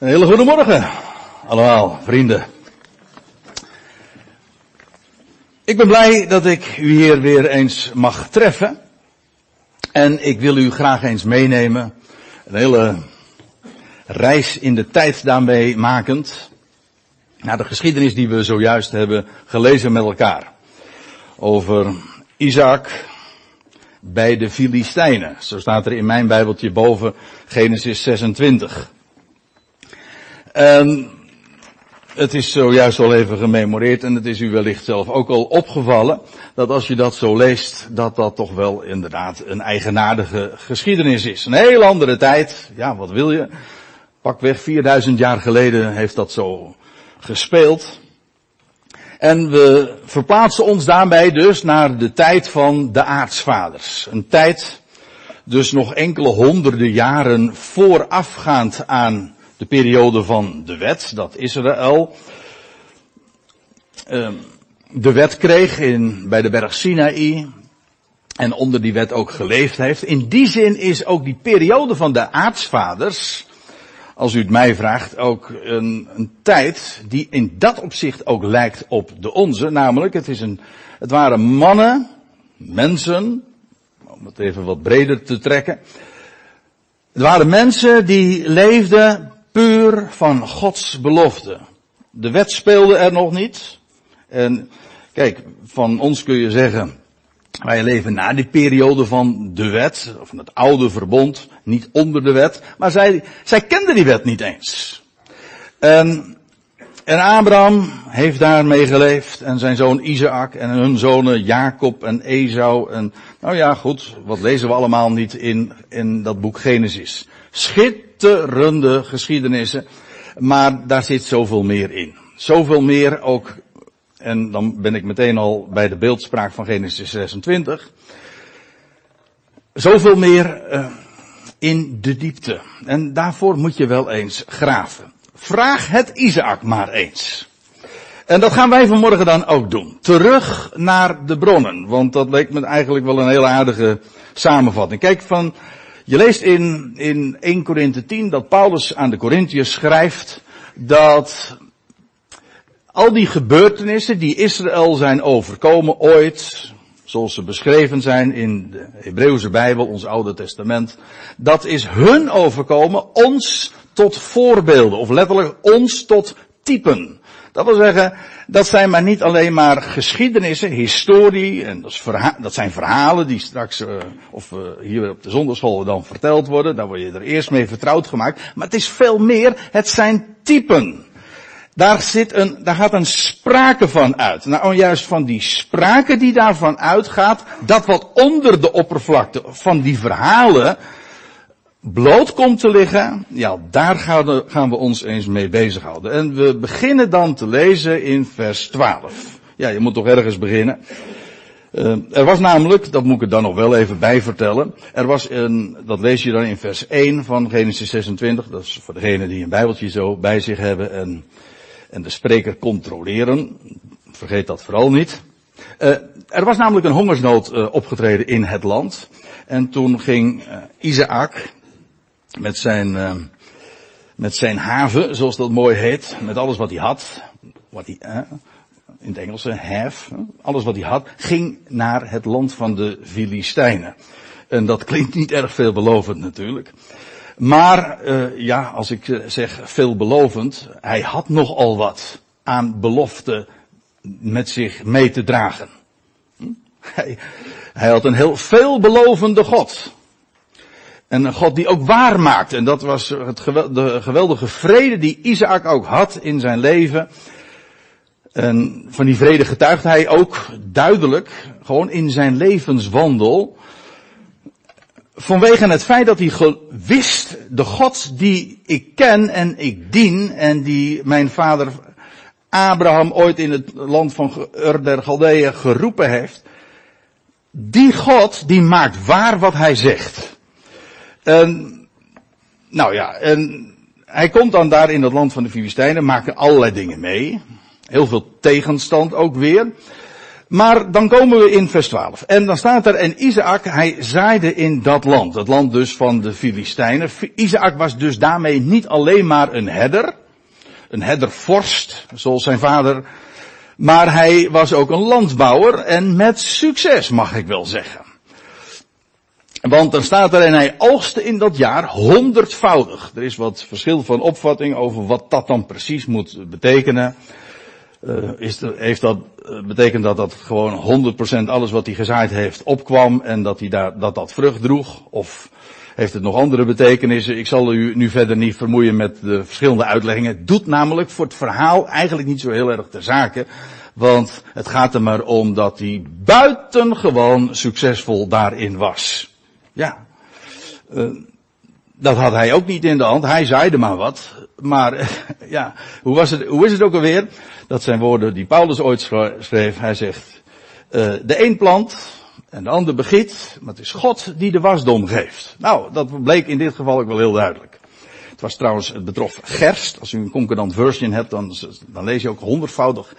Een hele goede morgen, allemaal vrienden. Ik ben blij dat ik u hier weer eens mag treffen. En ik wil u graag eens meenemen. Een hele reis in de tijd daarmee makend. Naar de geschiedenis die we zojuist hebben gelezen met elkaar. Over Isaac bij de Filistijnen. Zo staat er in mijn Bijbeltje boven Genesis 26. En het is zojuist al even gememoreerd en het is u wellicht zelf ook al opgevallen dat als je dat zo leest, dat dat toch wel inderdaad een eigenaardige geschiedenis is. Een heel andere tijd, ja wat wil je? Pakweg 4000 jaar geleden heeft dat zo gespeeld. En we verplaatsen ons daarbij dus naar de tijd van de aartsvaders. Een tijd dus nog enkele honderden jaren voorafgaand aan de periode van de wet, dat Israël uh, de wet kreeg in, bij de berg Sinaï en onder die wet ook geleefd heeft. In die zin is ook die periode van de aartsvaders, als u het mij vraagt, ook een, een tijd die in dat opzicht ook lijkt op de onze. Namelijk, het, is een, het waren mannen, mensen, om het even wat breder te trekken. Het waren mensen die leefden puur van Gods belofte. De wet speelde er nog niet. En kijk, van ons kun je zeggen, wij leven na die periode van de wet, of van het oude verbond, niet onder de wet, maar zij, zij kenden die wet niet eens. En, en Abraham heeft daarmee geleefd, en zijn zoon Isaac, en hun zonen Jacob en Esau, en nou ja, goed, wat lezen we allemaal niet in, in dat boek Genesis. Schitterende geschiedenissen, maar daar zit zoveel meer in. Zoveel meer ook en dan ben ik meteen al bij de beeldspraak van Genesis 26. Zoveel meer uh, in de diepte. En daarvoor moet je wel eens graven. Vraag het Isaac maar eens. En dat gaan wij vanmorgen dan ook doen. Terug naar de bronnen. Want dat leek me eigenlijk wel een hele aardige samenvatting. Kijk, van, je leest in, in 1 Korinthe 10 dat Paulus aan de Corinthiërs schrijft dat al die gebeurtenissen die Israël zijn overkomen ooit, zoals ze beschreven zijn in de Hebreeuwse Bijbel, ons Oude Testament, dat is hun overkomen, ons tot voorbeelden, of letterlijk ons tot typen. Dat wil zeggen, dat zijn maar niet alleen maar geschiedenissen, historie, en dat, dat zijn verhalen die straks, uh, of uh, hier op de zondagschool dan verteld worden, daar word je er eerst mee vertrouwd gemaakt, maar het is veel meer, het zijn typen. Daar zit een, daar gaat een sprake van uit. Nou, juist van die sprake die daarvan uitgaat, dat wat onder de oppervlakte van die verhalen bloot komt te liggen, ja, daar gaan we, ons eens mee bezighouden. En we beginnen dan te lezen in vers 12. Ja, je moet toch ergens beginnen. Uh, er was namelijk, dat moet ik dan nog wel even bij vertellen, er was een, dat lees je dan in vers 1 van Genesis 26, dat is voor degenen die een bijbeltje zo bij zich hebben en en de spreker controleren. Vergeet dat vooral niet. Uh, er was namelijk een hongersnood uh, opgetreden in het land. En toen ging Isaac met zijn, met zijn haven, zoals dat mooi heet, met alles wat hij had, wat hij, in het Engelse have, alles wat hij had, ging naar het land van de Filistijnen. En dat klinkt niet erg veelbelovend natuurlijk. Maar uh, ja, als ik eh, zeg veelbelovend, hij had nogal wat aan belofte met zich mee te dragen. Hm? Hij, hij had een heel veelbelovende God. En een God die ook waar maakt. En dat was het de geweldige vrede die Isaac ook had in zijn leven. En van die vrede getuigt hij ook duidelijk, gewoon in zijn levenswandel vanwege het feit dat hij wist, de God die ik ken en ik dien en die mijn vader Abraham ooit in het land van Ur der Galdeeën geroepen heeft, die God die maakt waar wat hij zegt. En, nou ja, en hij komt dan daar in het land van de Filistijnen, maakt allerlei dingen mee. Heel veel tegenstand ook weer. Maar dan komen we in vers 12. En dan staat er, en Isaac, hij zaaide in dat land. Het land dus van de Filistijnen. Isaac was dus daarmee niet alleen maar een herder. Een herdervorst, zoals zijn vader. Maar hij was ook een landbouwer en met succes, mag ik wel zeggen. Want dan staat er en hij oogste in dat jaar honderdvoudig. Er is wat verschil van opvatting over wat dat dan precies moet betekenen. Uh, is heeft dat, uh, betekent dat dat gewoon 100% alles wat hij gezaaid heeft opkwam en dat hij daar, dat dat vrucht droeg? Of heeft het nog andere betekenissen? Ik zal u nu verder niet vermoeien met de verschillende uitleggingen. Het doet namelijk voor het verhaal eigenlijk niet zo heel erg ter zake. Want het gaat er maar om dat hij buitengewoon succesvol daarin was. Ja. Uh, dat had hij ook niet in de hand. Hij zeide maar wat. Maar ja, hoe, was het, hoe is het ook alweer? Dat zijn woorden die Paulus ooit schreef. Hij zegt, uh, de een plant en de ander begiet, maar het is God die de wasdom geeft. Nou, dat bleek in dit geval ook wel heel duidelijk. Het was trouwens, het betrof gerst. Als u een concordant version hebt, dan, dan lees je ook honderdvoudig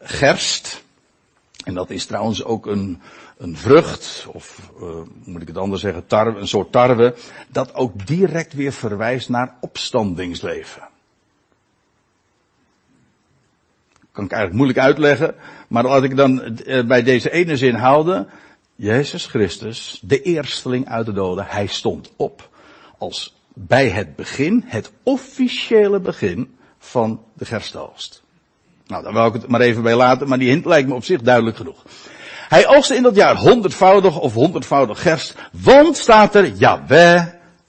gerst. En dat is trouwens ook een, een vrucht, of uh, moet ik het anders zeggen, tarwe, een soort tarwe, dat ook direct weer verwijst naar opstandingsleven. Kan ik eigenlijk moeilijk uitleggen, maar laat ik dan uh, bij deze ene zin houden. Jezus Christus, de eersteling uit de doden, hij stond op als bij het begin, het officiële begin van de gerstoogst. Nou, daar wil ik het maar even bij laten, maar die hint lijkt me op zich duidelijk genoeg. Hij oogste in dat jaar honderdvoudig of honderdvoudig gerst, want staat er, Jaweh,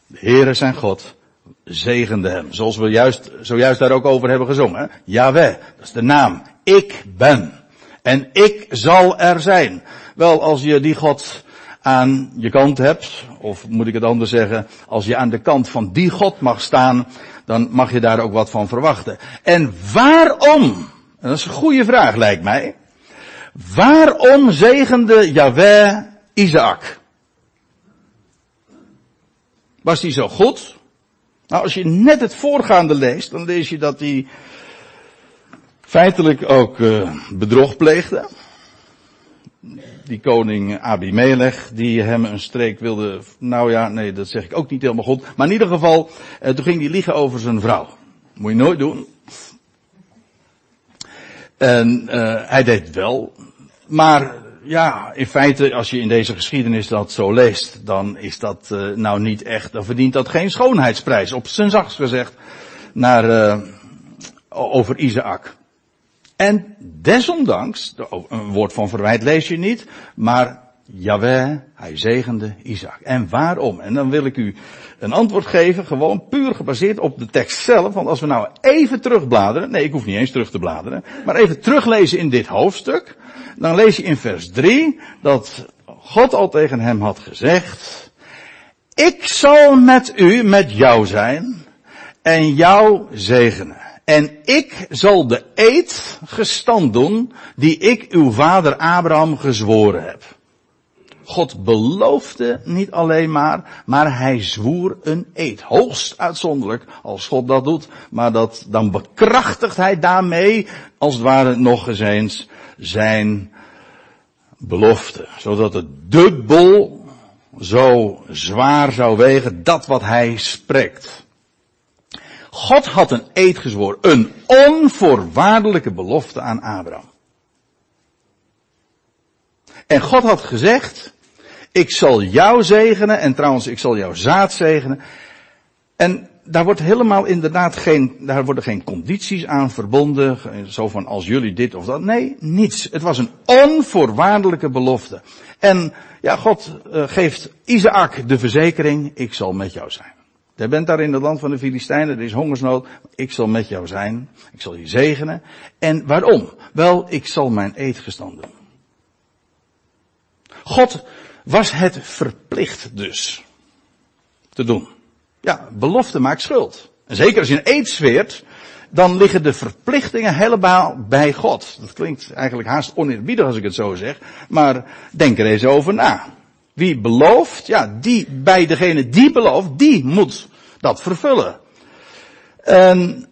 de Heere zijn God, zegende hem. Zoals we juist, zojuist daar ook over hebben gezongen. Jaweh, dat is de naam. Ik ben. En ik zal er zijn. Wel, als je die God aan je kant hebt, of moet ik het anders zeggen, als je aan de kant van die God mag staan, dan mag je daar ook wat van verwachten. En waarom? En dat is een goede vraag, lijkt mij. Waarom zegende Yahweh Isaac? Was hij zo goed? Nou, als je net het voorgaande leest, dan lees je dat hij feitelijk ook uh, bedrog pleegde. Die koning Abimelech, die hem een streek wilde, nou ja, nee, dat zeg ik ook niet helemaal goed. Maar in ieder geval, uh, toen ging hij liegen over zijn vrouw. Moet je nooit doen. En uh, hij deed wel. Maar ja, in feite, als je in deze geschiedenis dat zo leest, dan is dat uh, nou niet echt, dan verdient dat geen schoonheidsprijs. Op zijn zachtst gezegd, naar, uh, over Isaac. En desondanks, een woord van verwijt lees je niet, maar Jaweh, hij zegende Isaac. En waarom? En dan wil ik u een antwoord geven, gewoon puur gebaseerd op de tekst zelf. Want als we nou even terugbladeren, nee ik hoef niet eens terug te bladeren, maar even teruglezen in dit hoofdstuk, dan lees je in vers 3 dat God al tegen hem had gezegd, ik zal met u, met jou zijn en jou zegenen. En ik zal de eed gestand doen die ik uw vader Abraham gezworen heb. God beloofde niet alleen maar, maar hij zwoer een eed. Hoogst uitzonderlijk als God dat doet. Maar dat, dan bekrachtigt hij daarmee, als het ware nog eens, zijn belofte. Zodat het dubbel zo zwaar zou wegen, dat wat hij spreekt. God had een eed gezworen, een onvoorwaardelijke belofte aan Abraham. En God had gezegd, ik zal jou zegenen en trouwens ik zal jouw zaad zegenen. En daar wordt helemaal inderdaad geen, daar worden geen condities aan verbonden, zo van als jullie dit of dat. Nee, niets. Het was een onvoorwaardelijke belofte. En ja, God uh, geeft Isaac de verzekering, ik zal met jou zijn. Je bent daar in het land van de Filistijnen, er is hongersnood, ik zal met jou zijn, ik zal je zegenen. En waarom? Wel, ik zal mijn eed gestanden. God was het verplicht dus te doen. Ja, belofte maakt schuld. En zeker als je een eed zweert, dan liggen de verplichtingen helemaal bij God. Dat klinkt eigenlijk haast oneerbiedig als ik het zo zeg, maar denk er eens over na. Wie belooft, ja, die, bij degene die belooft, die moet dat vervullen. En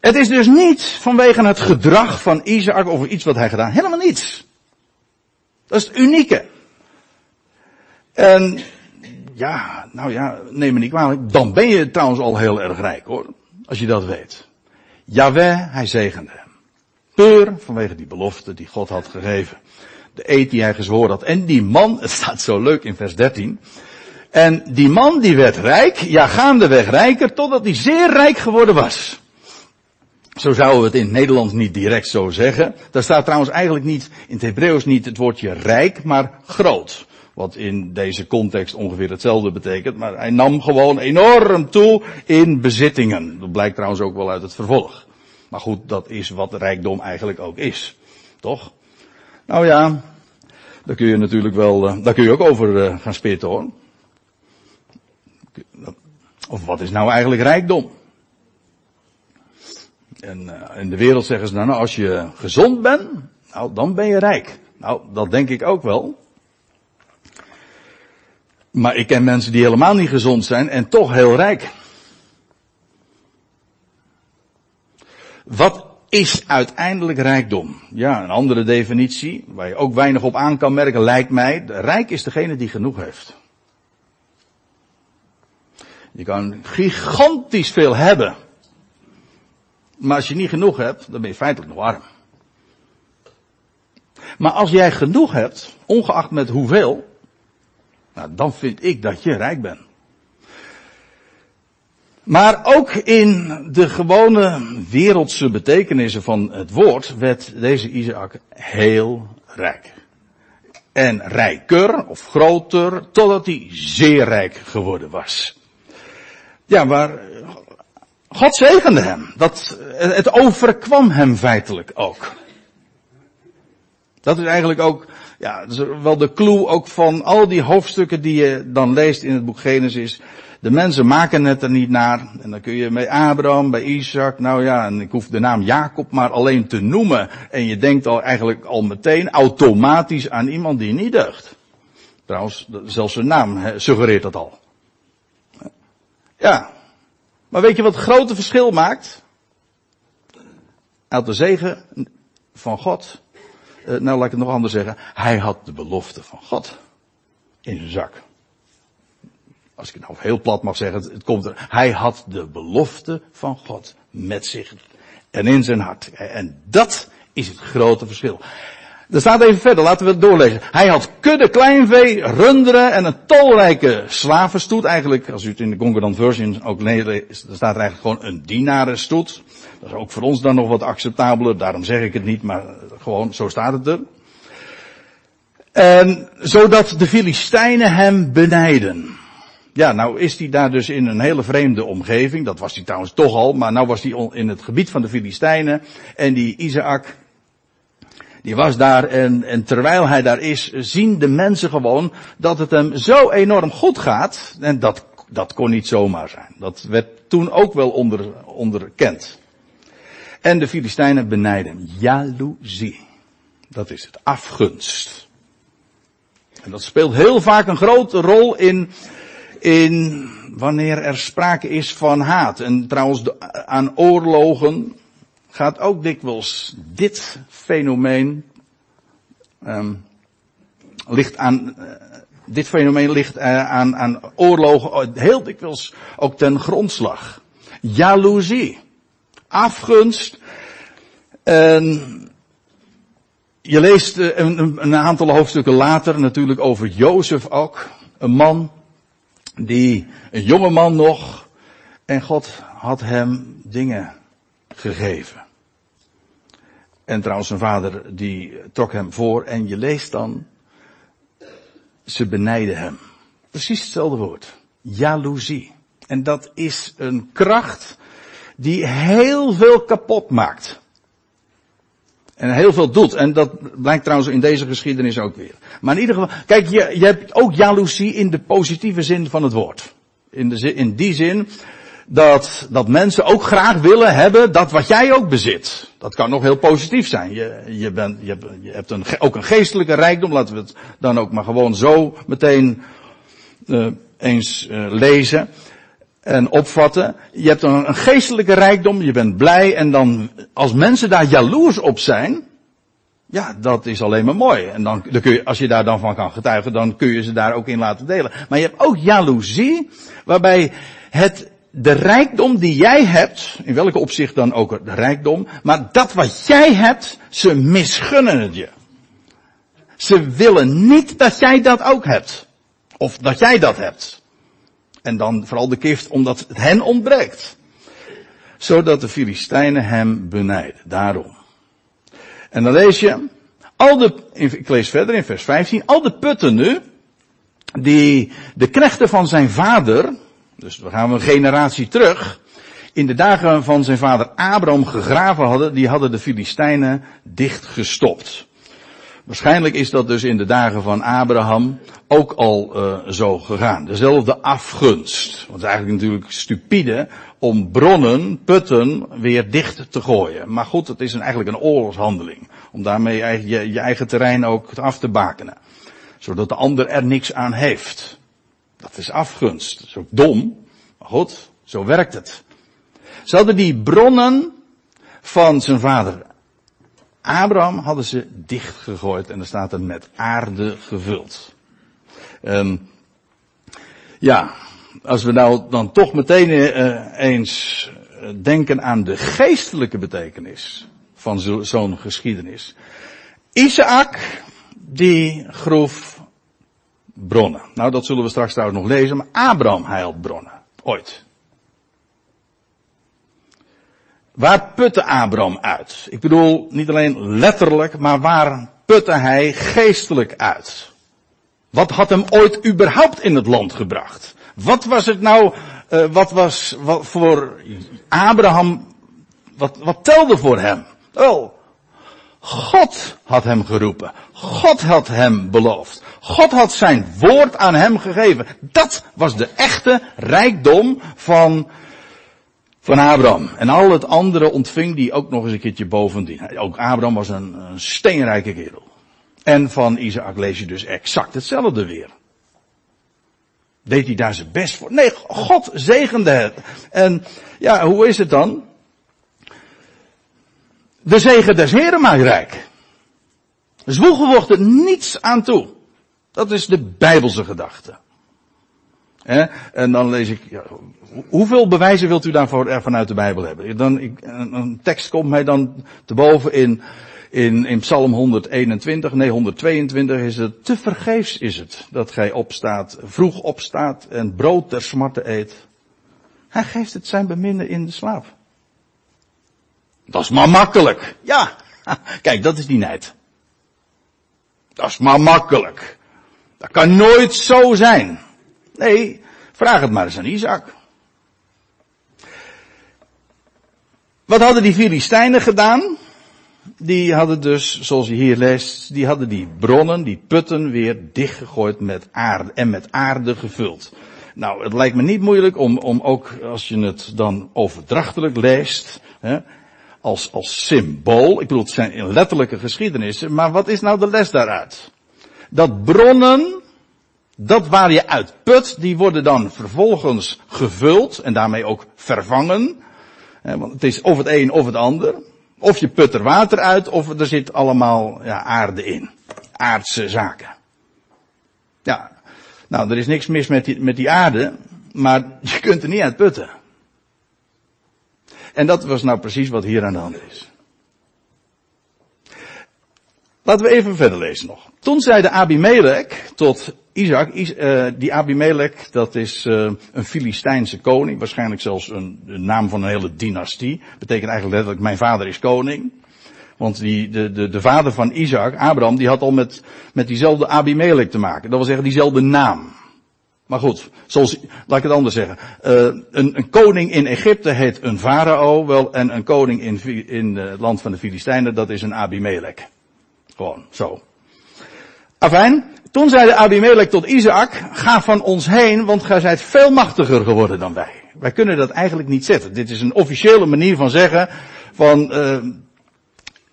het is dus niet vanwege het gedrag van Isaac of iets wat hij gedaan, helemaal niets. Dat is het unieke. En ja, nou ja, neem me niet kwalijk. Dan ben je trouwens al heel erg rijk hoor. Als je dat weet. Jaweh, hij zegende hem. Puur vanwege die belofte die God had gegeven. De eed die hij gezworen had. En die man, het staat zo leuk in vers 13. En die man die werd rijk, ja gaandeweg rijker, totdat hij zeer rijk geworden was. Zo zouden we het in het Nederlands niet direct zo zeggen. Daar staat trouwens eigenlijk niet, in het Hebreeuws niet het woordje rijk, maar groot. Wat in deze context ongeveer hetzelfde betekent. Maar hij nam gewoon enorm toe in bezittingen. Dat blijkt trouwens ook wel uit het vervolg. Maar goed, dat is wat rijkdom eigenlijk ook is. Toch? Nou ja, daar kun je natuurlijk wel, eh, daar kun je ook over eh, gaan spitten hoor. Of wat is nou eigenlijk rijkdom? En uh, in de wereld zeggen ze dan, nou, als je gezond bent, nou, dan ben je rijk. Nou, dat denk ik ook wel. Maar ik ken mensen die helemaal niet gezond zijn en toch heel rijk. Wat is uiteindelijk rijkdom? Ja, een andere definitie, waar je ook weinig op aan kan merken, lijkt mij. Rijk is degene die genoeg heeft. Je kan gigantisch veel hebben. Maar als je niet genoeg hebt, dan ben je feitelijk nog arm. Maar als jij genoeg hebt, ongeacht met hoeveel, nou, dan vind ik dat je rijk bent. Maar ook in de gewone wereldse betekenissen van het woord werd deze Isaac heel rijk. En rijker of groter, totdat hij zeer rijk geworden was. Ja, maar God zegende hem. Dat, het overkwam hem feitelijk ook. Dat is eigenlijk ook ja, dat is wel de clue ook van al die hoofdstukken die je dan leest in het boek Genesis. De mensen maken het er niet naar. En dan kun je bij Abraham, bij Isaac, nou ja, en ik hoef de naam Jacob maar alleen te noemen. En je denkt al eigenlijk al meteen automatisch aan iemand die niet deugt. Trouwens, zelfs zijn naam suggereert dat al. Ja. Maar weet je wat het grote verschil maakt? Uit de zegen van God nou laat ik het nog anders zeggen, hij had de belofte van God in zijn zak. Als ik het nou heel plat mag zeggen, het, komt er. Hij had de belofte van God met zich en in zijn hart. En dat is het grote verschil. Er staat even verder, laten we het doorlezen. Hij had kudde kleinvee, runderen en een talrijke slavenstoet. Eigenlijk, als u het in de Concordant version ook leest, dan staat er eigenlijk gewoon een dienarenstoet. Dat is ook voor ons dan nog wat acceptabeler, daarom zeg ik het niet, maar gewoon, zo staat het er. En zodat de Filistijnen hem benijden. Ja, nou is hij daar dus in een hele vreemde omgeving. Dat was hij trouwens toch al, maar nou was hij in het gebied van de Filistijnen. En die Isaac, die was daar en, en terwijl hij daar is, zien de mensen gewoon dat het hem zo enorm goed gaat. En dat, dat kon niet zomaar zijn. Dat werd toen ook wel onder, onderkend. En de Filistijnen benijden. Jaloezie. Dat is het. Afgunst. En dat speelt heel vaak een grote rol in, in wanneer er sprake is van haat. En trouwens aan oorlogen gaat ook dikwijls dit fenomeen um, ligt aan uh, dit fenomeen ligt uh, aan, aan oorlogen heel dikwijls ook ten grondslag. Jaloezie afgunst. En je leest eh, een, een, aantal hoofdstukken later natuurlijk over Jozef ook. Een man die, een jonge man nog. En God had hem dingen gegeven. En trouwens zijn vader die trok hem voor en je leest dan. Ze benijden hem. Precies hetzelfde woord. Jaloezie. En dat is een kracht die heel veel kapot maakt. En heel veel doet. En dat blijkt trouwens in deze geschiedenis ook weer. Maar in ieder geval, kijk, je, je hebt ook jaloezie in de positieve zin van het woord. In, de, in die zin dat, dat mensen ook graag willen hebben dat wat jij ook bezit. Dat kan nog heel positief zijn. Je, je, bent, je hebt, je hebt een, ook een geestelijke rijkdom. Laten we het dan ook maar gewoon zo meteen uh, eens uh, lezen en opvatten. Je hebt dan een geestelijke rijkdom, je bent blij en dan, als mensen daar jaloers op zijn, Ja, dat is alleen maar mooi. En dan, dan kun je, als je daar dan van kan getuigen, dan kun je ze daar ook in laten delen. Maar je hebt ook jaloezie, waarbij het, de rijkdom die jij hebt, in welke opzicht dan ook de rijkdom, maar dat wat jij hebt, ze misgunnen het je. Ze willen niet dat jij dat ook hebt. Of dat jij dat hebt. En dan vooral de gift omdat het hen ontbreekt. Zodat de Filistijnen hem benijden. Daarom. En dan lees je, al de, ik lees verder in vers 15, al de putten nu, die de knechten van zijn vader, dus we gaan een generatie terug, in de dagen van zijn vader Abraham gegraven hadden, die hadden de Filistijnen dichtgestopt. Waarschijnlijk is dat dus in de dagen van Abraham ook al uh, zo gegaan. Dezelfde afgunst. Want het is eigenlijk natuurlijk stupide om bronnen, putten, weer dicht te gooien. Maar goed, het is een, eigenlijk een oorlogshandeling. Om daarmee je, je eigen terrein ook af te bakenen. Zodat de ander er niks aan heeft. Dat is afgunst. Dat is ook dom. Maar goed, zo werkt het. Ze hadden die bronnen van zijn vader Abraham hadden ze dichtgegooid en er staat er met aarde gevuld. Um, ja, als we nou dan toch meteen uh, eens denken aan de geestelijke betekenis van zo, zo'n geschiedenis. Isaac, die groef bronnen. Nou, dat zullen we straks trouwens nog lezen, maar Abraham heilt bronnen. Ooit. Waar putte Abraham uit? Ik bedoel, niet alleen letterlijk, maar waar putte hij geestelijk uit? Wat had hem ooit überhaupt in het land gebracht? Wat was het nou, uh, wat was wat voor Abraham, wat, wat telde voor hem? Wel, God had hem geroepen. God had hem beloofd. God had zijn woord aan hem gegeven. Dat was de echte rijkdom van van Abraham. En al het andere ontving die ook nog eens een keertje bovendien. Ook Abraham was een, een steenrijke kerel. En van Isaac lees je dus exact hetzelfde weer. Deed hij daar zijn best voor? Nee, God zegende het. En ja, hoe is het dan? De zegen des Heren maakt rijk. Zwoegen wordt er niets aan toe. Dat is de Bijbelse gedachte. En dan lees ik, ja, hoeveel bewijzen wilt u daarvoor er vanuit de Bijbel hebben? Dan, ik, een, tekst komt mij dan te boven in, in, in Psalm 121, nee 122 is het, te vergeefs is het dat gij opstaat, vroeg opstaat en brood ter smarte eet. Hij geeft het zijn beminden in de slaap. Dat is maar makkelijk. Ja, kijk, dat is die nijd. Dat is maar makkelijk. Dat kan nooit zo zijn. Nee, vraag het maar eens aan Isaac. Wat hadden die Filistijnen gedaan? Die hadden dus, zoals je hier leest, die hadden die bronnen, die putten weer dichtgegooid met aarde en met aarde gevuld. Nou, het lijkt me niet moeilijk om, om ook, als je het dan overdrachtelijk leest, hè, als, als symbool, ik bedoel het zijn letterlijke geschiedenissen, maar wat is nou de les daaruit? Dat bronnen dat waar je uit put, die worden dan vervolgens gevuld en daarmee ook vervangen. Want het is of het een of het ander. Of je put er water uit, of er zit allemaal ja, aarde in. Aardse zaken. Ja, nou, er is niks mis met die, met die aarde, maar je kunt er niet uit putten. En dat was nou precies wat hier aan de hand is. Laten we even verder lezen nog. Toen zei de Abimelech tot Isaac, uh, die Abimelech, dat is uh, een Filistijnse koning, waarschijnlijk zelfs een, de naam van een hele dynastie. Betekent eigenlijk letterlijk, mijn vader is koning. Want die, de, de, de vader van Isaac, Abraham, die had al met, met diezelfde Abimelech te maken. Dat wil zeggen, diezelfde naam. Maar goed, zoals, laat ik het anders zeggen. Uh, een, een, koning in Egypte heet een farao, wel, en een koning in, in het land van de Filistijnen, dat is een Abimelech. Gewoon, zo. Afijn, toen zei de Abimelech tot Isaac, ga van ons heen, want gij zijt veel machtiger geworden dan wij. Wij kunnen dat eigenlijk niet zetten. Dit is een officiële manier van zeggen, van, uh,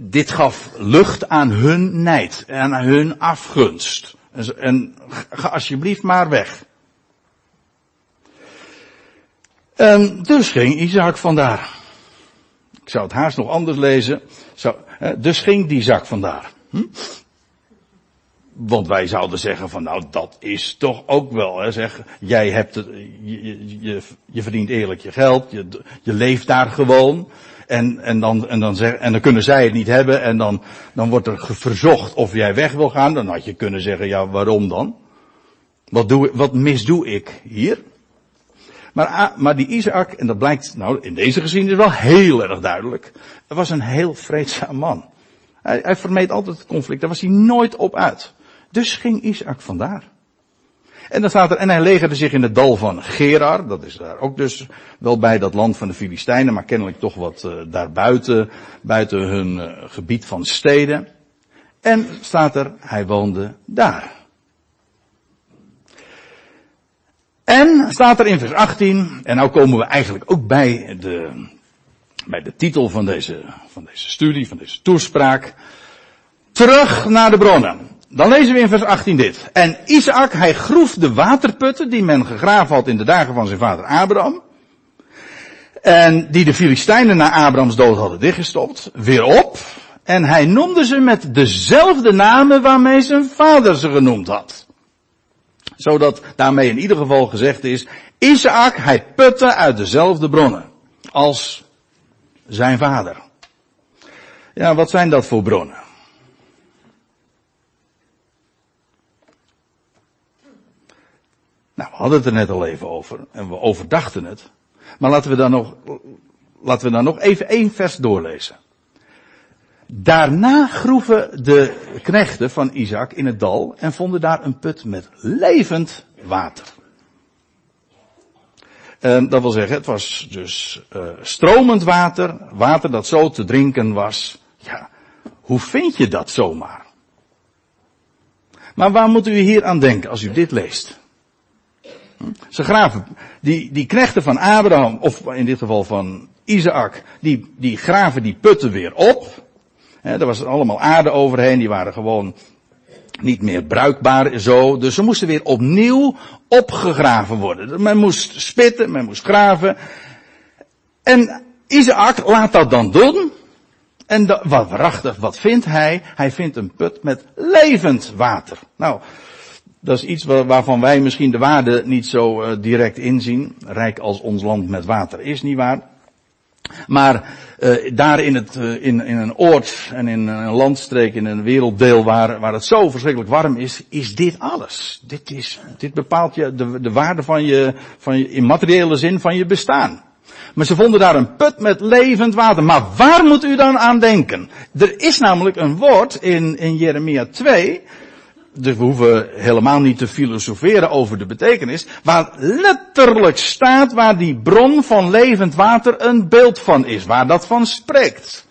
dit gaf lucht aan hun nijd en aan hun afgunst. En, en ga alsjeblieft maar weg. En dus ging Isaac vandaar. Ik zou het haast nog anders lezen. Zo, dus ging die zak vandaar. Hm? Want wij zouden zeggen van nou dat is toch ook wel, hè, zeg, jij hebt het, je, je, je verdient eerlijk je geld, je, je leeft daar gewoon. En, en, dan, en, dan zeg, en dan kunnen zij het niet hebben en dan, dan wordt er verzocht of jij weg wil gaan. Dan had je kunnen zeggen, ja waarom dan? Wat, doe, wat misdoe ik hier? Maar, ah, maar die Isaac, en dat blijkt nou in deze geschiedenis wel heel erg duidelijk, was een heel vreedzaam man. Hij, hij vermeed altijd het conflict, daar was hij nooit op uit. Dus ging Isaac vandaar. En dan staat er, en hij legerde zich in het dal van Gerar, dat is daar ook dus wel bij dat land van de Filistijnen, maar kennelijk toch wat uh, daarbuiten, buiten hun uh, gebied van steden. En staat er, hij woonde daar. En staat er in vers 18, en nou komen we eigenlijk ook bij de, bij de titel van deze, van deze studie, van deze toespraak. Terug naar de bronnen. Dan lezen we in vers 18 dit. En Isaac, hij groef de waterputten die men gegraven had in de dagen van zijn vader Abraham. En die de Filistijnen na Abrahams dood hadden dichtgestopt, weer op. En hij noemde ze met dezelfde namen waarmee zijn vader ze genoemd had. Zodat daarmee in ieder geval gezegd is, Isaac, hij putte uit dezelfde bronnen als zijn vader. Ja, wat zijn dat voor bronnen? Nou, we hadden het er net al even over en we overdachten het. Maar laten we dan nog, laten we dan nog even één vers doorlezen. Daarna groeven de knechten van Isaac in het dal en vonden daar een put met levend water. En dat wil zeggen, het was dus uh, stromend water, water dat zo te drinken was. Ja, hoe vind je dat zomaar? Maar waar moet u hier aan denken als u dit leest? Ze graven, die, die knechten van Abraham, of in dit geval van Isaac, die, die graven die putten weer op. He, er was allemaal aarde overheen, die waren gewoon niet meer bruikbaar zo. Dus ze moesten weer opnieuw opgegraven worden. Men moest spitten, men moest graven. En Isaac laat dat dan doen. En wat waarachtig, wat vindt hij? Hij vindt een put met levend water. Nou, dat is iets waarvan wij misschien de waarde niet zo uh, direct inzien. Rijk als ons land met water is, niet waar. Maar uh, daar in, het, uh, in, in een oord en in een landstreek, in een werelddeel waar, waar het zo verschrikkelijk warm is, is dit alles. Dit, is, dit bepaalt je de, de waarde van je, van je, in materiële zin van je bestaan. Maar ze vonden daar een put met levend water. Maar waar moet u dan aan denken? Er is namelijk een woord in, in Jeremia 2, dus we hoeven helemaal niet te filosoferen over de betekenis, waar letterlijk staat waar die bron van levend water een beeld van is, waar dat van spreekt.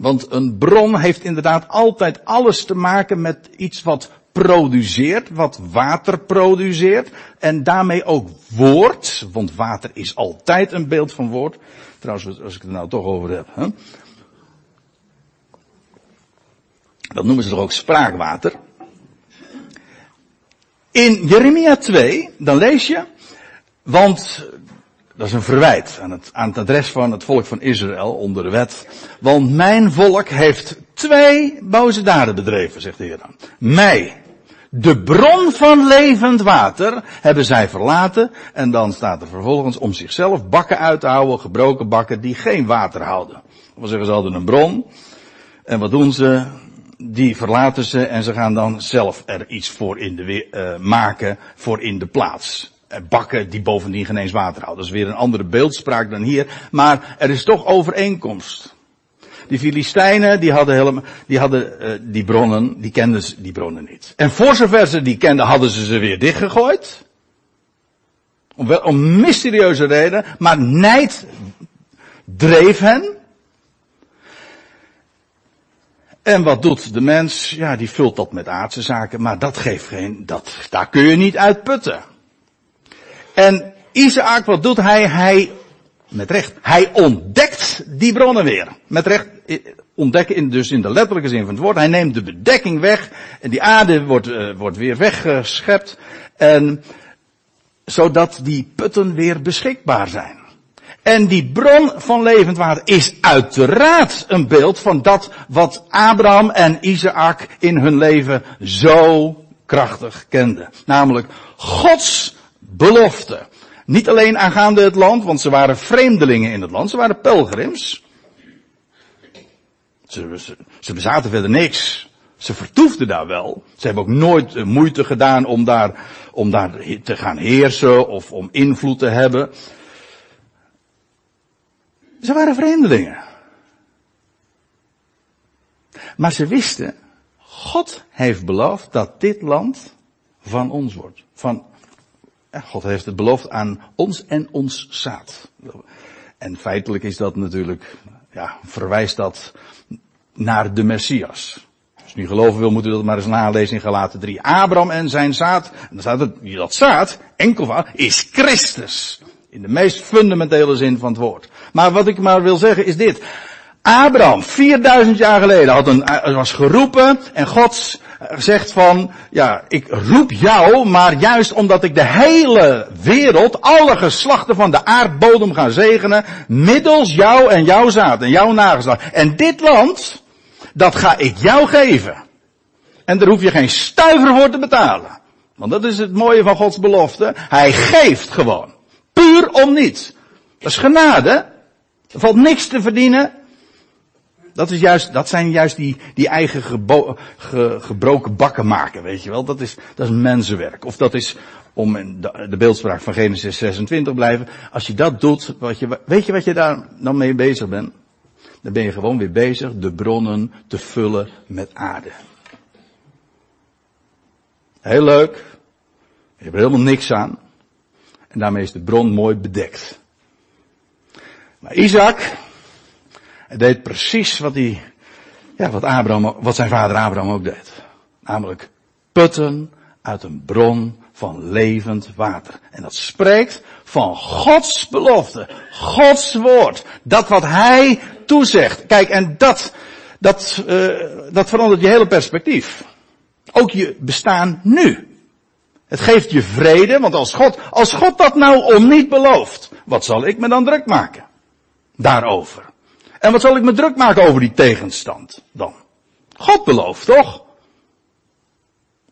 Want een bron heeft inderdaad altijd alles te maken met iets wat produceert, wat water produceert, en daarmee ook woord, want water is altijd een beeld van woord. Trouwens, als ik het nou toch over heb. Hè? Dat noemen ze toch ook spraakwater. In Jeremia 2, dan lees je, want dat is een verwijt aan het, aan het adres van het volk van Israël onder de wet. Want mijn volk heeft twee boze daden bedreven, zegt de Heer dan. Mij, de bron van levend water, hebben zij verlaten. En dan staat er vervolgens om zichzelf bakken uit te houden, gebroken bakken die geen water houden. We zeggen, ze hadden een bron. En wat doen ze? Die verlaten ze en ze gaan dan zelf er iets voor in de, uh, maken voor in de plaats. Bakken die bovendien geen eens water houden. Dat is weer een andere beeldspraak dan hier. Maar er is toch overeenkomst. Die Filistijnen, die hadden helemaal, die hadden uh, die bronnen, die kenden ze, die bronnen niet. En voor zover ze die kenden, hadden ze ze weer dichtgegooid. Om, wel, om mysterieuze reden, maar nijd dreef hen. En wat doet de mens? Ja, die vult dat met aardse zaken, maar dat geeft geen, dat, daar kun je niet uitputten. En Isaac, wat doet hij? Hij, met recht, hij ontdekt die bronnen weer. Met recht, ontdekken in, dus in de letterlijke zin van het woord. Hij neemt de bedekking weg en die aarde wordt, uh, wordt weer weggeschept. En, zodat die putten weer beschikbaar zijn. En die bron van levend water is uiteraard een beeld van dat wat Abraham en Isaac in hun leven zo krachtig kenden. Namelijk Gods belofte. Niet alleen aangaande het land, want ze waren vreemdelingen in het land, ze waren pelgrims. Ze, ze, ze bezaten verder niks. Ze vertoefden daar wel. Ze hebben ook nooit moeite gedaan om daar, om daar te gaan heersen of om invloed te hebben. Ze waren vreemdelingen. Maar ze wisten, God heeft beloofd dat dit land van ons wordt. Van, God heeft het beloofd aan ons en ons zaad. En feitelijk is dat natuurlijk, ja, verwijst dat naar de Messias. Als u niet geloven wil, moet u dat maar eens nalezen in Galaten 3. Abraham en zijn zaad, en dan staat dat zaad, enkel van, is Christus. In de meest fundamentele zin van het woord. Maar wat ik maar wil zeggen is dit. Abraham, 4000 jaar geleden, had een, was geroepen en God zegt van, ja, ik roep jou, maar juist omdat ik de hele wereld, alle geslachten van de aardbodem ga zegenen, middels jou en jouw zaad en jouw nageslacht. En dit land, dat ga ik jou geven. En daar hoef je geen stuiver voor te betalen. Want dat is het mooie van Gods belofte. Hij geeft gewoon. Puur om niets. Dat is genade. Er valt niks te verdienen. Dat, is juist, dat zijn juist die, die eigen gebroken bakken maken, weet je wel. Dat is, dat is mensenwerk. Of dat is, om de, de beeldspraak van Genesis 26 blijven. Als je dat doet, wat je, weet je wat je daar dan mee bezig bent? Dan ben je gewoon weer bezig de bronnen te vullen met aarde. Heel leuk. Je hebt er helemaal niks aan. En daarmee is de bron mooi bedekt. Maar Isaac, deed precies wat hij, ja, wat Abraham, wat zijn vader Abraham ook deed. Namelijk putten uit een bron van levend water. En dat spreekt van Gods belofte, Gods woord. Dat wat Hij toezegt. Kijk, en dat, dat, uh, dat verandert je hele perspectief. Ook je bestaan nu. Het geeft je vrede, want als God, als God dat nou om niet belooft, wat zal ik me dan druk maken? Daarover. En wat zal ik me druk maken over die tegenstand dan? God belooft, toch?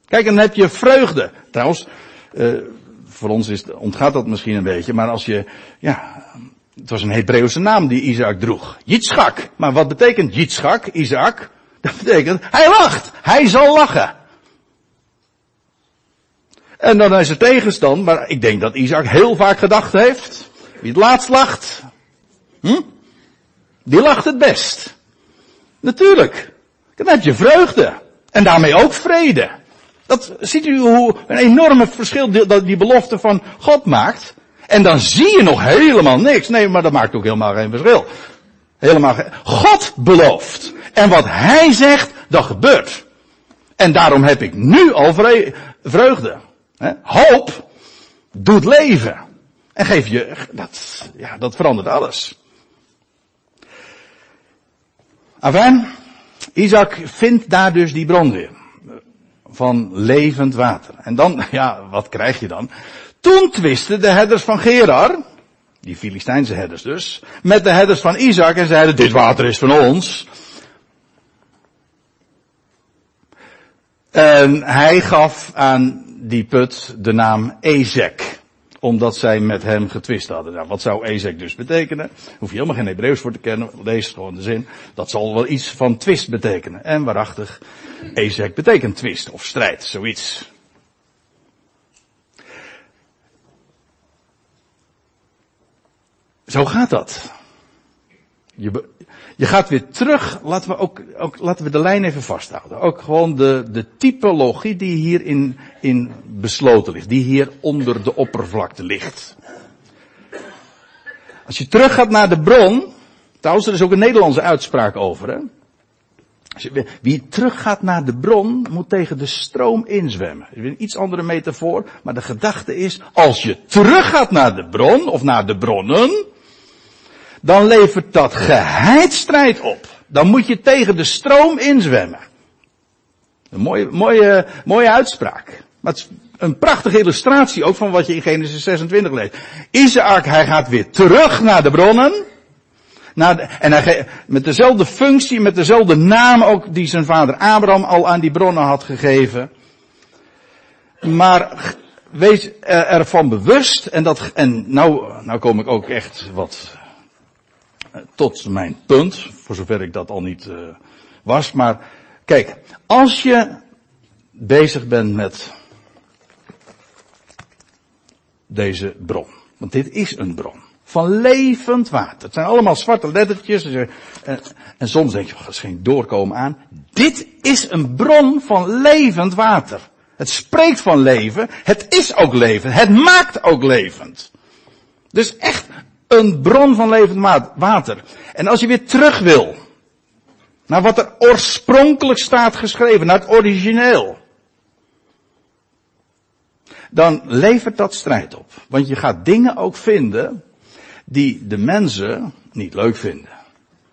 Kijk, dan heb je vreugde. Trouwens, uh, voor ons is, ontgaat dat misschien een beetje, maar als je, ja, het was een Hebreeuwse naam die Isaac droeg. Yitzchak. Maar wat betekent Yitzchak, Isaac? Dat betekent, hij lacht. Hij zal lachen. En dan is er tegenstand, maar ik denk dat Isaac heel vaak gedacht heeft. Wie het laatst lacht, hm? die lacht het best. Natuurlijk. Dan heb je vreugde. En daarmee ook vrede. Dat ziet u hoe een enorme verschil die, die belofte van God maakt. En dan zie je nog helemaal niks. Nee, maar dat maakt ook helemaal geen verschil. Helemaal geen. God belooft. En wat Hij zegt, dat gebeurt. En daarom heb ik nu al vreugde. Hoop doet leven. En geef je, dat, ja, dat verandert alles. Afijn, Isaac vindt daar dus die bron weer. Van levend water. En dan, ja, wat krijg je dan? Toen twisten de herders van Gerar, die Filistijnse herders dus, met de herders van Isaac en zeiden, dit water is van ons. En hij gaf aan die put de naam Ezek. Omdat zij met hem getwist hadden. Nou, wat zou Ezek dus betekenen? Hoef je helemaal geen Hebreeuws voor te kennen. Lees gewoon de zin. Dat zal wel iets van twist betekenen. En waarachtig, Ezek betekent twist of strijd, zoiets. Zo gaat dat. Je, je gaat weer terug, laten we ook, ook, laten we de lijn even vasthouden. Ook gewoon de, de typologie die hierin in besloten ligt, die hier onder de oppervlakte ligt. Als je terug gaat naar de bron, trouwens er is ook een Nederlandse uitspraak over, hè. Wie teruggaat naar de bron, moet tegen de stroom inzwemmen. Een iets andere metafoor, maar de gedachte is, als je teruggaat naar de bron, of naar de bronnen, dan levert dat geheid strijd op. Dan moet je tegen de stroom inzwemmen. Een mooie, mooie, mooie uitspraak. Maar het Een prachtige illustratie ook van wat je in Genesis 26 leest. Isaac, hij gaat weer terug naar de bronnen. Naar en hij, met dezelfde functie, met dezelfde naam ook die zijn vader Abraham al aan die bronnen had gegeven. Maar wees ervan bewust, en dat, en nou, nou kom ik ook echt wat tot mijn punt, voor zover ik dat al niet uh, was, maar kijk, als je bezig bent met deze bron, want dit is een bron van levend water. Het zijn allemaal zwarte lettertjes. En, en soms denk je, oh, dat is geen doorkomen aan. Dit is een bron van levend water. Het spreekt van leven. Het is ook levend. Het maakt ook levend. Dus echt een bron van levend water. En als je weer terug wil. Naar wat er oorspronkelijk staat geschreven. Naar het origineel. Dan levert dat strijd op. Want je gaat dingen ook vinden. Die de mensen niet leuk vinden.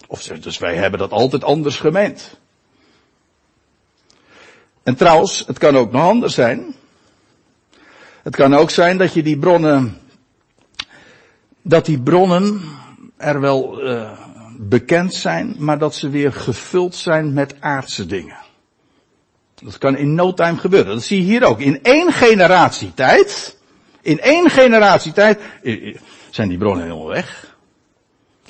Of dus wij hebben dat altijd anders gemeend. En trouwens, het kan ook nog anders zijn. Het kan ook zijn dat je die bronnen, dat die bronnen er wel uh, bekend zijn, maar dat ze weer gevuld zijn met aardse dingen. Dat kan in no time gebeuren. Dat zie je hier ook. In één generatie tijd, in één generatie tijd, zijn die bronnen helemaal weg.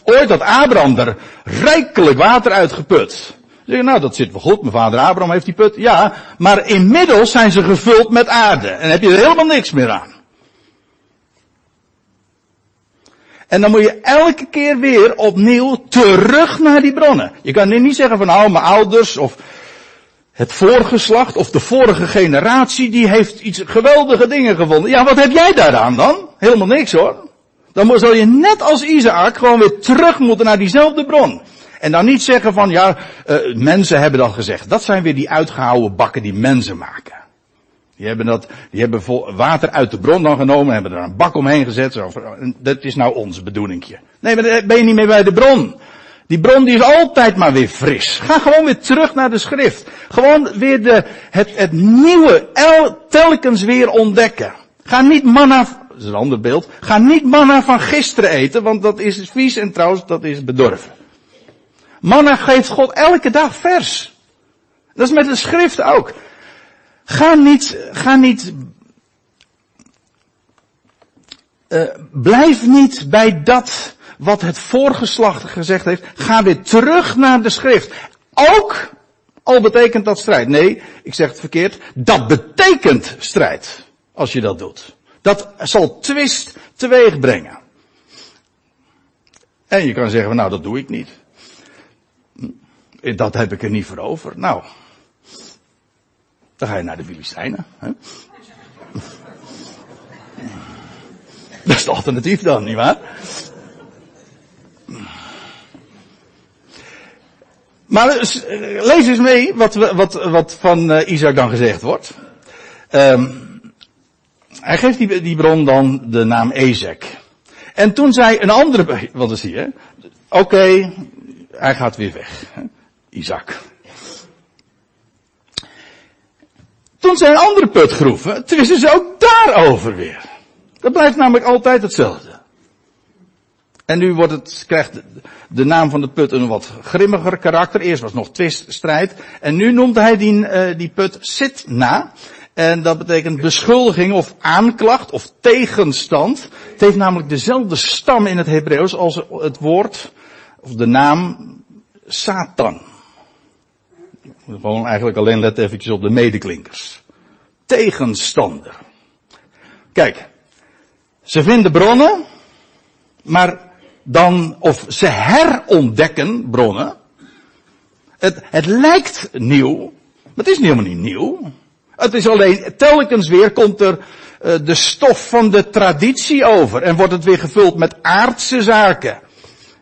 Ooit had Abraham er rijkelijk water uitgeput. Zeg nou, dat zit wel goed. Mijn vader Abraham heeft die put. Ja, maar inmiddels zijn ze gevuld met aarde. En heb je er helemaal niks meer aan. En dan moet je elke keer weer opnieuw terug naar die bronnen. Je kan niet zeggen van nou, mijn ouders of het voorgeslacht of de vorige generatie, die heeft iets geweldige dingen gevonden. Ja, wat heb jij daaraan dan? Helemaal niks hoor. Dan zal je net als Isaac gewoon weer terug moeten naar diezelfde bron. En dan niet zeggen van, ja, uh, mensen hebben dat gezegd. Dat zijn weer die uitgehouwen bakken die mensen maken. Die hebben dat, die hebben water uit de bron dan genomen, hebben er een bak omheen gezet. Zo, dat is nou ons bedoelingje. Nee, maar dan ben je niet meer bij de bron. Die bron die is altijd maar weer fris. Ga gewoon weer terug naar de schrift. Gewoon weer de, het, het nieuwe, el, telkens weer ontdekken. Ga niet manna, dat is een ander beeld. Ga niet manna van gisteren eten, want dat is vies en trouwens dat is bedorven. Manna geeft God elke dag vers. Dat is met de schrift ook. Ga niet, ga niet, uh, blijf niet bij dat wat het voorgeslacht gezegd heeft. Ga weer terug naar de schrift. Ook al betekent dat strijd. Nee, ik zeg het verkeerd. Dat betekent strijd. Als je dat doet. Dat zal twist teweeg brengen. En je kan zeggen, nou dat doe ik niet. Dat heb ik er niet voor over. Nou, dan ga je naar de Filistijnen. Hè? Dat is het alternatief dan, nietwaar? Maar eh, lees eens mee wat, wat, wat van uh, Isaac dan gezegd wordt. Um, hij geeft die, die bron dan de naam Ezek. En toen zei een andere, wat is hier? Oké, hij gaat weer weg. Isaac. Toen zijn andere putgroeven, twisten ze ook daarover weer. Dat blijft namelijk altijd hetzelfde. En nu wordt het, krijgt de naam van de put een wat grimmiger karakter. Eerst was nog twiststrijd. En nu noemt hij die, uh, die put Sitna. En dat betekent beschuldiging of aanklacht of tegenstand. Het heeft namelijk dezelfde stam in het Hebreeuws als het woord of de naam Satan. Gewoon eigenlijk alleen let eventjes op de medeklinkers. Tegenstander. Kijk, ze vinden bronnen, maar dan, of ze herontdekken bronnen. Het, het lijkt nieuw, maar het is helemaal niet nieuw. Het is alleen, telkens weer komt er uh, de stof van de traditie over en wordt het weer gevuld met aardse zaken.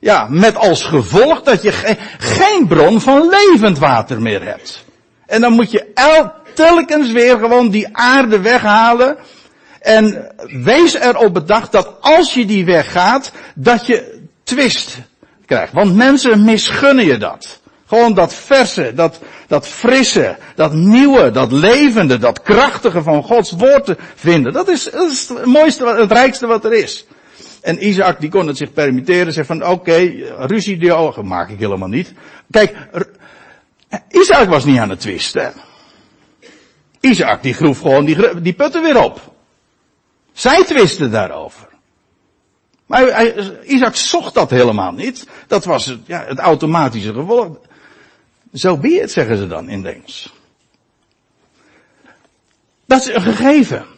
Ja, met als gevolg dat je ge geen bron van levend water meer hebt. En dan moet je el telkens weer gewoon die aarde weghalen. En wees erop bedacht dat als je die weggaat, dat je twist krijgt. Want mensen misgunnen je dat. Gewoon dat verse, dat, dat frisse, dat nieuwe, dat levende, dat krachtige van Gods woord te vinden. Dat is het mooiste, het rijkste wat er is. En Isaac die kon het zich permitteren, zei van oké, ruzie die ogen maak ik helemaal niet. Kijk, Isaac was niet aan het twisten. Isaac die groef gewoon die, die putten weer op. Zij twisten daarover. Maar Isaac zocht dat helemaal niet. Dat was het, ja, het automatische gevolg. Zo be het, zeggen ze dan in Engels. Dat is een gegeven.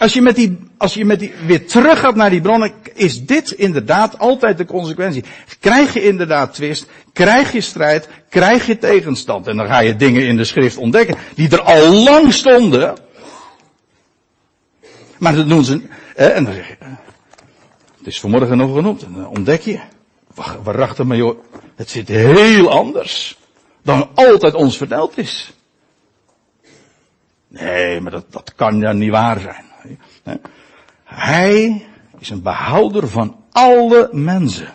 Als je met die, als je met die weer terug gaat naar die bronnen, is dit inderdaad altijd de consequentie. Krijg je inderdaad twist, krijg je strijd, krijg je tegenstand. En dan ga je dingen in de schrift ontdekken die er al lang stonden. Maar dat doen ze, en dan zeg je, het is vanmorgen nog genoemd, en dan ontdek je, waarachtig maar joh, het zit heel anders dan altijd ons verteld is. Nee, maar dat, dat kan ja niet waar zijn. Hij is een behouder van alle mensen.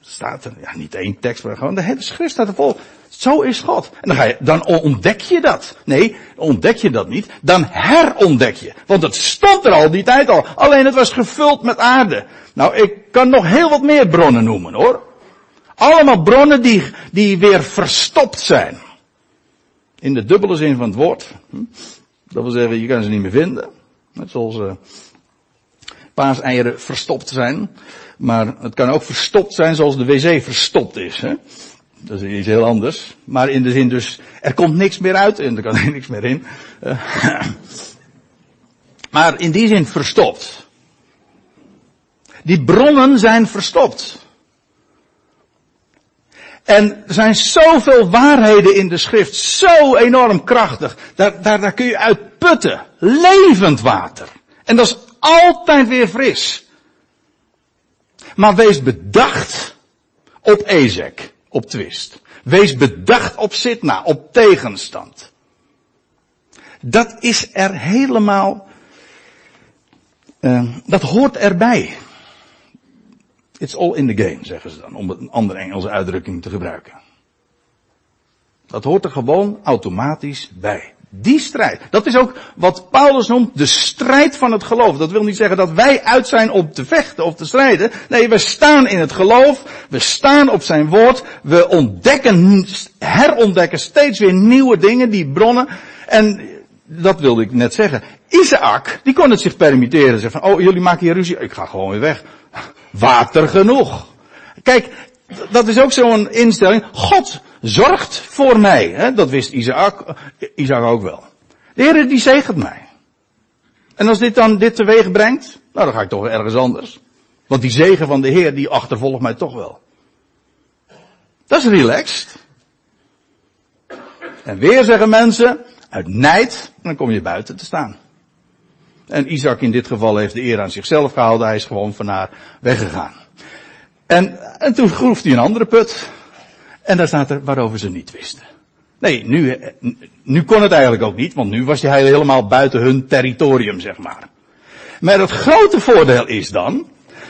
Staat er, ja niet één tekst, maar gewoon de hele schrift staat er vol. Zo is God. En dan, ga je, dan ontdek je dat. Nee, ontdek je dat niet. Dan herontdek je. Want het stond er al die tijd al. Alleen het was gevuld met aarde. Nou, ik kan nog heel wat meer bronnen noemen hoor. Allemaal bronnen die, die weer verstopt zijn. In de dubbele zin van het woord. Hm? Dat wil zeggen, je kan ze niet meer vinden. Net zoals uh, paaseieren verstopt zijn. Maar het kan ook verstopt zijn zoals de wc verstopt is. Hè? Dat is iets heel anders. Maar in de zin dus, er komt niks meer uit en er kan niks meer in. Uh, maar in die zin verstopt. Die bronnen zijn verstopt. En er zijn zoveel waarheden in de schrift, zo enorm krachtig. Daar, daar, daar kun je uit putten. Levend water. En dat is altijd weer fris. Maar wees bedacht op Ezek, op twist. Wees bedacht op Sitna, op tegenstand. Dat is er helemaal, uh, dat hoort erbij. It's all in the game, zeggen ze dan, om een andere Engelse uitdrukking te gebruiken. Dat hoort er gewoon automatisch bij. Die strijd. Dat is ook wat Paulus noemt de strijd van het geloof. Dat wil niet zeggen dat wij uit zijn om te vechten of te strijden. Nee, we staan in het geloof. We staan op zijn woord. We ontdekken, herontdekken steeds weer nieuwe dingen, die bronnen. En dat wilde ik net zeggen. Isaac, die kon het zich permitteren. Zeggen van, oh jullie maken hier ruzie. Ik ga gewoon weer weg water genoeg. Kijk, dat is ook zo'n instelling. God zorgt voor mij. Hè? Dat wist Isaac, Isaac ook wel. De Heer die zegent mij. En als dit dan dit teweeg brengt, nou dan ga ik toch ergens anders. Want die zegen van de Heer die achtervolgt mij toch wel. Dat is relaxed. En weer zeggen mensen, uit nijd, dan kom je buiten te staan. En Isaac in dit geval heeft de eer aan zichzelf gehouden. Hij is gewoon van haar weggegaan. En, en toen groef hij een andere put. En daar staat er waarover ze niet wisten. Nee, nu, nu kon het eigenlijk ook niet, want nu was hij helemaal buiten hun territorium, zeg maar. Maar het grote voordeel is dan,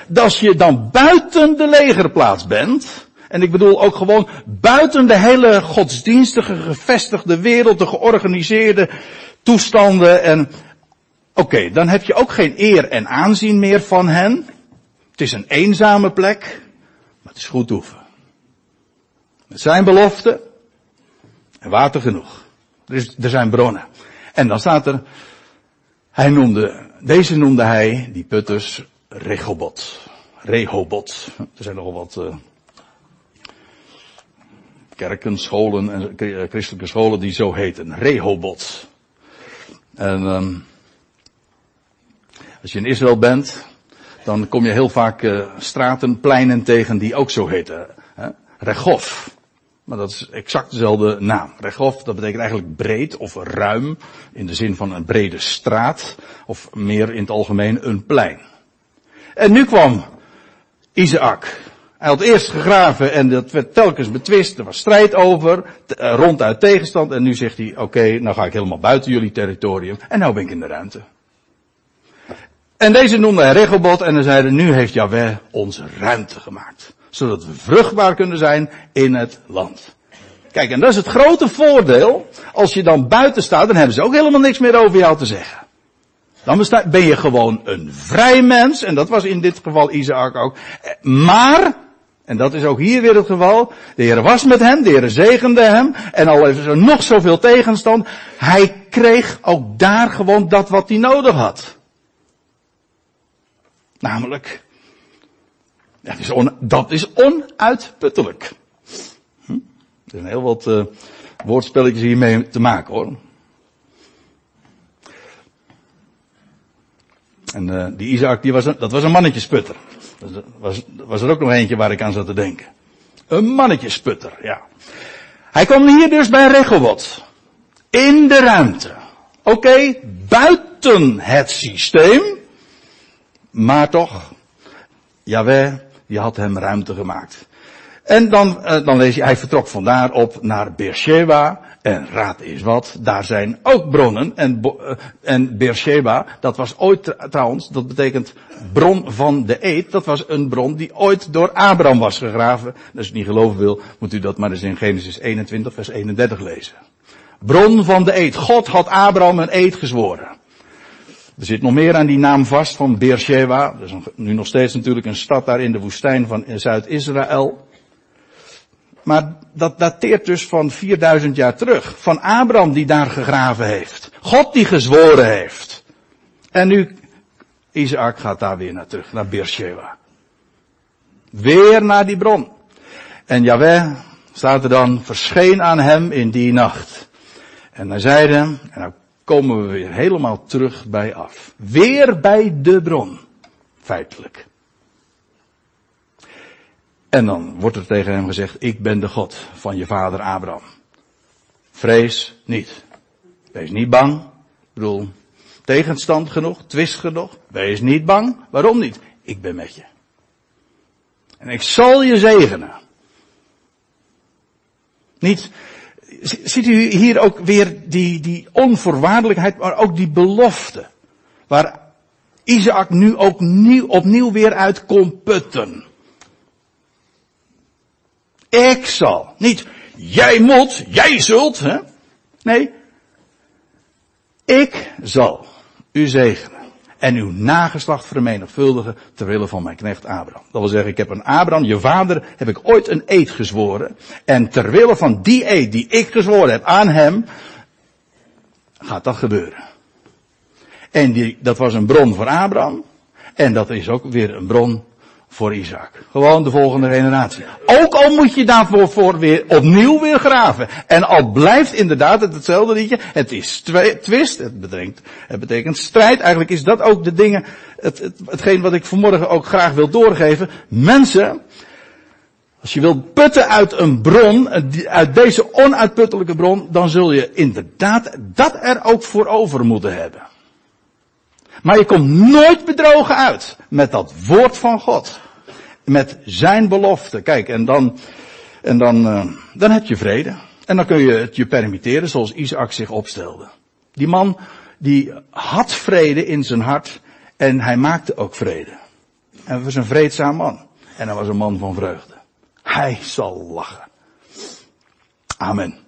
dat je dan buiten de legerplaats bent, en ik bedoel ook gewoon buiten de hele godsdienstige, gevestigde wereld, de georganiseerde toestanden en Oké, dan heb je ook geen eer en aanzien meer van hen. Het is een eenzame plek, maar het is goed oefen. Met zijn belofte en water genoeg. Er, is, er zijn bronnen. En dan staat er, hij noemde, deze noemde hij, die putters, Rehobot. Rehobot. Er zijn nogal wat uh, kerken, scholen en eh, christelijke scholen die zo heten. Rehobot. En um, als je in Israël bent, dan kom je heel vaak uh, straten, pleinen tegen die ook zo heten. Hè? Maar dat is exact dezelfde naam. Rechov, dat betekent eigenlijk breed of ruim, in de zin van een brede straat, of meer in het algemeen een plein. En nu kwam Isaac. Hij had eerst gegraven en dat werd telkens betwist, er was strijd over, eh, ronduit tegenstand, en nu zegt hij, oké, okay, nou ga ik helemaal buiten jullie territorium, en nou ben ik in de ruimte. En deze noemde hij Regelbot en dan zeiden, nu heeft Yahweh onze ruimte gemaakt. zodat we vruchtbaar kunnen zijn in het land. Kijk, en dat is het grote voordeel. Als je dan buiten staat, dan hebben ze ook helemaal niks meer over jou te zeggen. Dan ben je gewoon een vrij mens, en dat was in dit geval Isaac ook. Maar, en dat is ook hier weer het geval, de Heer was met hem, de Heer zegende hem, en al heeft er nog zoveel tegenstand, hij kreeg ook daar gewoon dat wat hij nodig had. Namelijk, dat is, on, dat is onuitputtelijk. Hm? Er zijn heel wat uh, woordspelletjes hiermee te maken hoor. En uh, die Isaac, die was een, dat was een mannetjesputter. Dat was, was er ook nog eentje waar ik aan zat te denken. Een mannetjesputter, ja. Hij kwam hier dus bij Rechoboth. In de ruimte. Oké, buiten het systeem. Maar toch, Jawel, die had hem ruimte gemaakt. En dan, uh, dan lees je, hij vertrok vandaar op naar Beersheba. En raad is wat, daar zijn ook bronnen. En, uh, en Beersheba, dat was ooit trouwens, dat betekent bron van de eed. Dat was een bron die ooit door Abraham was gegraven. Als je het niet geloven wil, moet u dat maar eens in Genesis 21 vers 31 lezen. Bron van de eed. God had Abraham een eed gezworen. Er zit nog meer aan die naam vast van Beersheba. Dat is nu nog steeds natuurlijk een stad daar in de woestijn van Zuid-Israël. Maar dat dateert dus van 4000 jaar terug. Van Abraham die daar gegraven heeft. God die gezworen heeft. En nu, Isaac gaat daar weer naar terug, naar Beersheba. Weer naar die bron. En Yahweh, staat er dan, verscheen aan hem in die nacht. En hij zeide, en komen we weer helemaal terug bij af. Weer bij de bron. Feitelijk. En dan wordt er tegen hem gezegd, ik ben de God van je vader Abraham. Vrees niet. Wees niet bang. Ik bedoel, tegenstand genoeg, twist genoeg. Wees niet bang. Waarom niet? Ik ben met je. En ik zal je zegenen. Niet, ziet u hier ook weer die, die onvoorwaardelijkheid, maar ook die belofte. Waar Isaac nu ook nieuw, opnieuw weer uit kon putten. Ik zal. Niet, jij moet, jij zult, hè? Nee. Ik zal u zegenen en uw nageslacht vermenigvuldigen terwille van mijn knecht Abraham. Dat wil zeggen, ik heb een Abraham, je vader, heb ik ooit een eed gezworen. En terwille van die eed die ik gezworen heb aan hem, gaat dat gebeuren. En die, dat was een bron voor Abraham. En dat is ook weer een bron voor Isaac. Gewoon de volgende generatie. Ook al moet je daarvoor voor weer opnieuw weer graven. En al blijft inderdaad het hetzelfde liedje. Het is twist. Het betekent, het betekent strijd. Eigenlijk is dat ook de dingen. Het, het, hetgeen wat ik vanmorgen ook graag wil doorgeven. Mensen. Als je wilt putten uit een bron, uit deze onuitputtelijke bron, dan zul je inderdaad dat er ook voor over moeten hebben. Maar je komt nooit bedrogen uit met dat woord van God. Met zijn belofte. Kijk, en dan, en dan, uh, dan heb je vrede. En dan kun je het je permitteren zoals Isaac zich opstelde. Die man, die had vrede in zijn hart en hij maakte ook vrede. En hij was een vreedzaam man. En hij was een man van vreugde. Hij zal lachen. Amen.